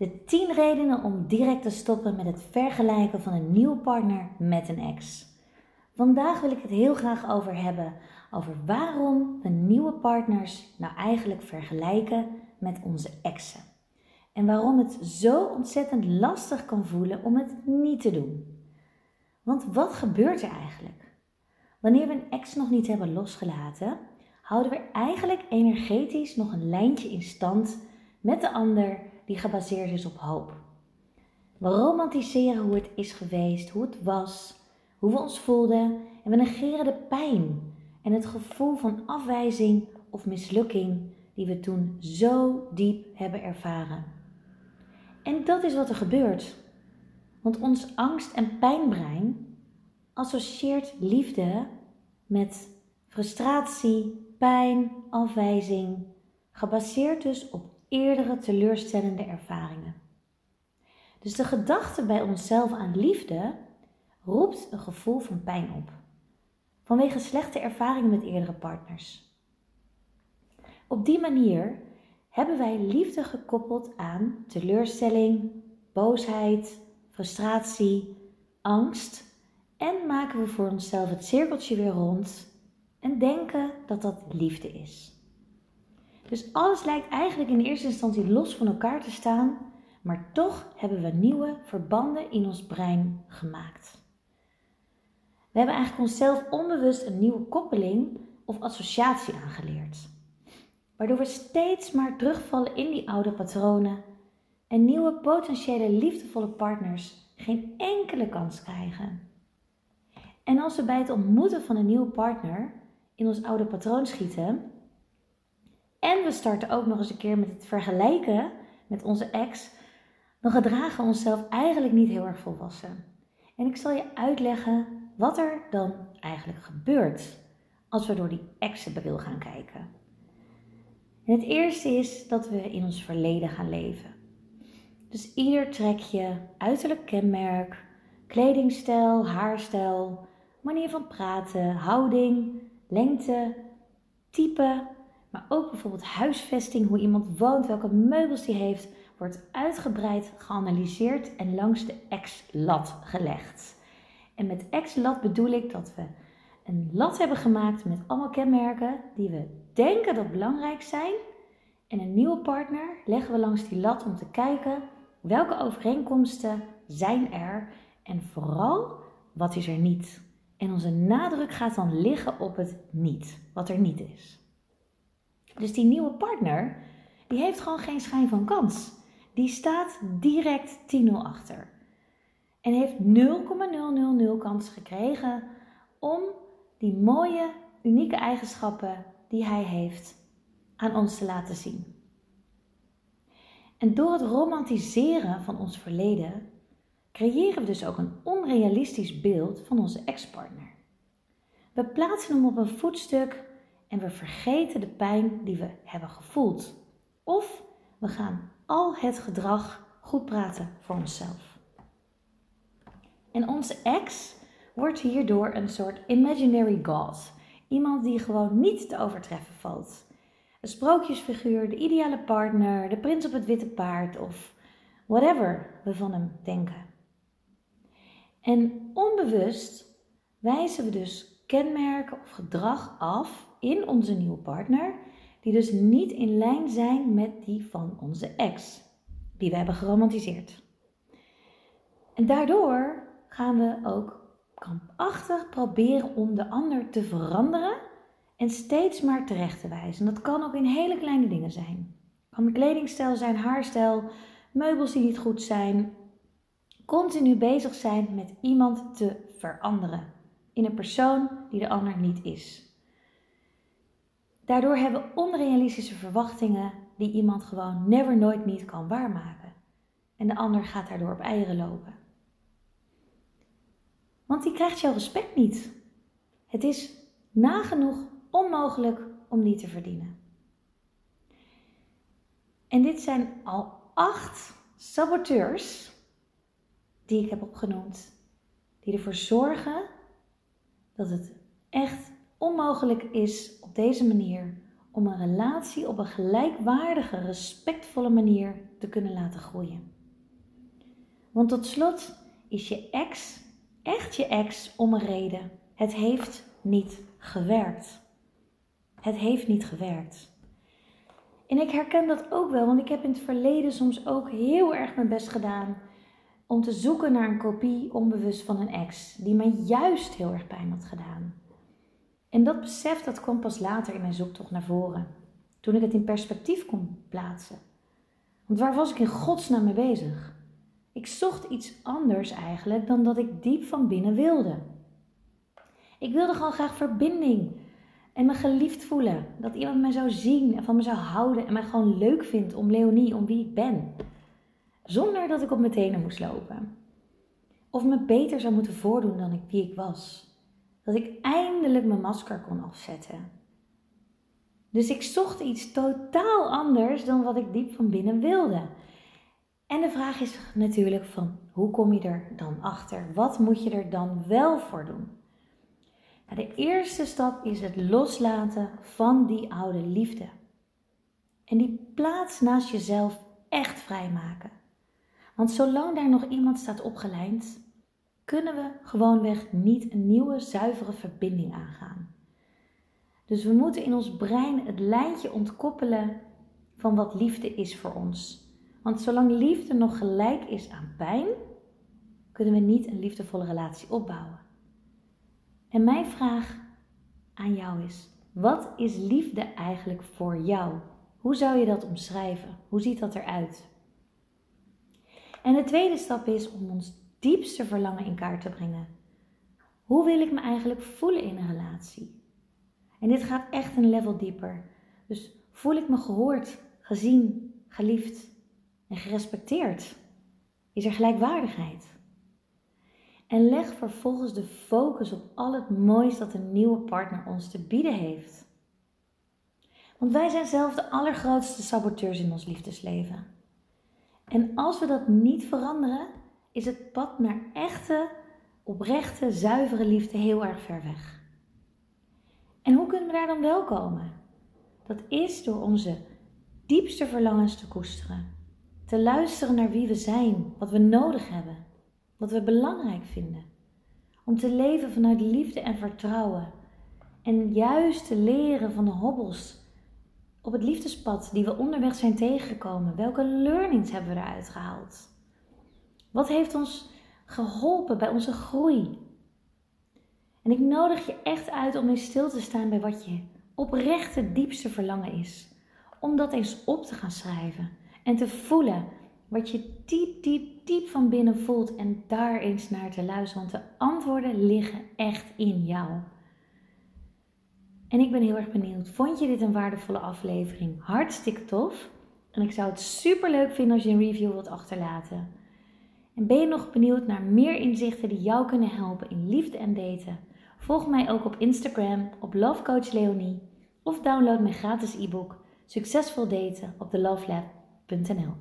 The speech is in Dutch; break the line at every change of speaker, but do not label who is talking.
De 10 redenen om direct te stoppen met het vergelijken van een nieuwe partner met een ex. Vandaag wil ik het heel graag over hebben over waarom we nieuwe partners nou eigenlijk vergelijken met onze exen. En waarom het zo ontzettend lastig kan voelen om het niet te doen. Want wat gebeurt er eigenlijk? Wanneer we een ex nog niet hebben losgelaten, houden we eigenlijk energetisch nog een lijntje in stand met de ander die gebaseerd is op hoop. We romantiseren hoe het is geweest, hoe het was, hoe we ons voelden en we negeren de pijn en het gevoel van afwijzing of mislukking die we toen zo diep hebben ervaren. En dat is wat er gebeurt. Want ons angst- en pijnbrein associeert liefde met frustratie, pijn, afwijzing, gebaseerd dus op eerdere teleurstellende ervaringen. Dus de gedachte bij onszelf aan liefde roept een gevoel van pijn op, vanwege slechte ervaringen met eerdere partners. Op die manier hebben wij liefde gekoppeld aan teleurstelling, boosheid, frustratie, angst en maken we voor onszelf het cirkeltje weer rond en denken dat dat liefde is. Dus alles lijkt eigenlijk in eerste instantie los van elkaar te staan, maar toch hebben we nieuwe verbanden in ons brein gemaakt. We hebben eigenlijk onszelf onbewust een nieuwe koppeling of associatie aangeleerd, waardoor we steeds maar terugvallen in die oude patronen en nieuwe potentiële liefdevolle partners geen enkele kans krijgen. En als we bij het ontmoeten van een nieuwe partner in ons oude patroon schieten, en we starten ook nog eens een keer met het vergelijken met onze ex, dan gedragen we onszelf eigenlijk niet heel erg volwassen. En ik zal je uitleggen wat er dan eigenlijk gebeurt als we door die exenbril gaan kijken. En het eerste is dat we in ons verleden gaan leven. Dus ieder trekje, uiterlijk kenmerk, kledingstijl, haarstijl, manier van praten, houding, lengte, type, maar ook bijvoorbeeld huisvesting, hoe iemand woont, welke meubels die heeft, wordt uitgebreid geanalyseerd en langs de ex-lat gelegd. En met ex-lat bedoel ik dat we een lat hebben gemaakt met allemaal kenmerken die we denken dat belangrijk zijn. En een nieuwe partner leggen we langs die lat om te kijken welke overeenkomsten zijn er en vooral wat is er niet. En onze nadruk gaat dan liggen op het niet, wat er niet is. Dus die nieuwe partner, die heeft gewoon geen schijn van kans. Die staat direct 10-0 achter. En heeft 0,000 kans gekregen om die mooie, unieke eigenschappen die hij heeft aan ons te laten zien. En door het romantiseren van ons verleden creëren we dus ook een onrealistisch beeld van onze ex-partner. We plaatsen hem op een voetstuk en we vergeten de pijn die we hebben gevoeld. Of we gaan al het gedrag goed praten voor onszelf. En onze ex wordt hierdoor een soort imaginary god. Iemand die gewoon niet te overtreffen valt. Een sprookjesfiguur, de ideale partner, de prins op het witte paard of whatever we van hem denken. En onbewust wijzen we dus kenmerken of gedrag af in onze nieuwe partner, die dus niet in lijn zijn met die van onze ex, die we hebben geromantiseerd. En daardoor gaan we ook krampachtig proberen om de ander te veranderen en steeds maar terecht te wijzen. Dat kan ook in hele kleine dingen zijn. Kan kledingstijl zijn, haarstijl, meubels die niet goed zijn. Continu bezig zijn met iemand te veranderen in een persoon die de ander niet is. Daardoor hebben we onrealistische verwachtingen die iemand gewoon never nooit niet kan waarmaken. En de ander gaat daardoor op eieren lopen. Want die krijgt jouw respect niet. Het is nagenoeg onmogelijk om die te verdienen. En dit zijn al acht saboteurs die ik heb opgenoemd, die ervoor zorgen dat het echt onmogelijk is op deze manier om een relatie op een gelijkwaardige, respectvolle manier te kunnen laten groeien. Want tot slot is je ex echt je ex om een reden. Het heeft niet gewerkt. Het heeft niet gewerkt. En ik herken dat ook wel, want ik heb in het verleden soms ook heel erg mijn best gedaan om te zoeken naar een kopie onbewust van een ex, die mij juist heel erg pijn had gedaan. En dat besef dat kwam pas later in mijn zoektocht naar voren, toen ik het in perspectief kon plaatsen. Want waar was ik in godsnaam mee bezig? Ik zocht iets anders eigenlijk dan dat ik diep van binnen wilde. Ik wilde gewoon graag verbinding en me geliefd voelen. Dat iemand mij zou zien en van me zou houden en mij gewoon leuk vindt om Leonie, om wie ik ben. Zonder dat ik op mijn tenen moest lopen. Of me beter zou moeten voordoen dan ik wie ik was. Dat ik eindelijk mijn masker kon afzetten. Dus ik zocht iets totaal anders dan wat ik diep van binnen wilde. En de vraag is natuurlijk van hoe kom je er dan achter? Wat moet je er dan wel voor doen? Nou, de eerste stap is het loslaten van die oude liefde. En die plaats naast jezelf echt vrijmaken. Want zolang daar nog iemand staat opgelijnd, kunnen we gewoonweg niet een nieuwe zuivere verbinding aangaan. Dus we moeten in ons brein het lijntje ontkoppelen van wat liefde is voor ons. Want zolang liefde nog gelijk is aan pijn, kunnen we niet een liefdevolle relatie opbouwen. En mijn vraag aan jou is: wat is liefde eigenlijk voor jou? Hoe zou je dat omschrijven? Hoe ziet dat eruit? En de tweede stap is om ons diepste verlangen in kaart te brengen. Hoe wil ik me eigenlijk voelen in een relatie? En dit gaat echt een level dieper. Dus voel ik me gehoord, gezien, geliefd en gerespecteerd? Is er gelijkwaardigheid? En leg vervolgens de focus op al het moois dat een nieuwe partner ons te bieden heeft. Want wij zijn zelf de allergrootste saboteurs in ons liefdesleven. En als we dat niet veranderen, is het pad naar echte, oprechte, zuivere liefde heel erg ver weg. En hoe kunnen we daar dan wel komen? Dat is door onze diepste verlangens te koesteren. Te luisteren naar wie we zijn, wat we nodig hebben, wat we belangrijk vinden. Om te leven vanuit liefde en vertrouwen. En juist te leren van de hobbels op het liefdespad die we onderweg zijn tegengekomen. Welke learnings hebben we eruit gehaald? Wat heeft ons geholpen bij onze groei? En ik nodig je echt uit om in stil te staan bij wat je oprechte diepste verlangen is. Om dat eens op te gaan schrijven en te voelen wat je diep, diep, diep van binnen voelt en daar eens naar te luisteren. Want de antwoorden liggen echt in jou. En ik ben heel erg benieuwd. Vond je dit een waardevolle aflevering? Hartstikke tof. En ik zou het super leuk vinden als je een review wilt achterlaten. En ben je nog benieuwd naar meer inzichten die jou kunnen helpen in liefde en daten? Volg mij ook op Instagram op lovecoachleonie of download mijn gratis e-book Succesvol daten op thelovelab.nl.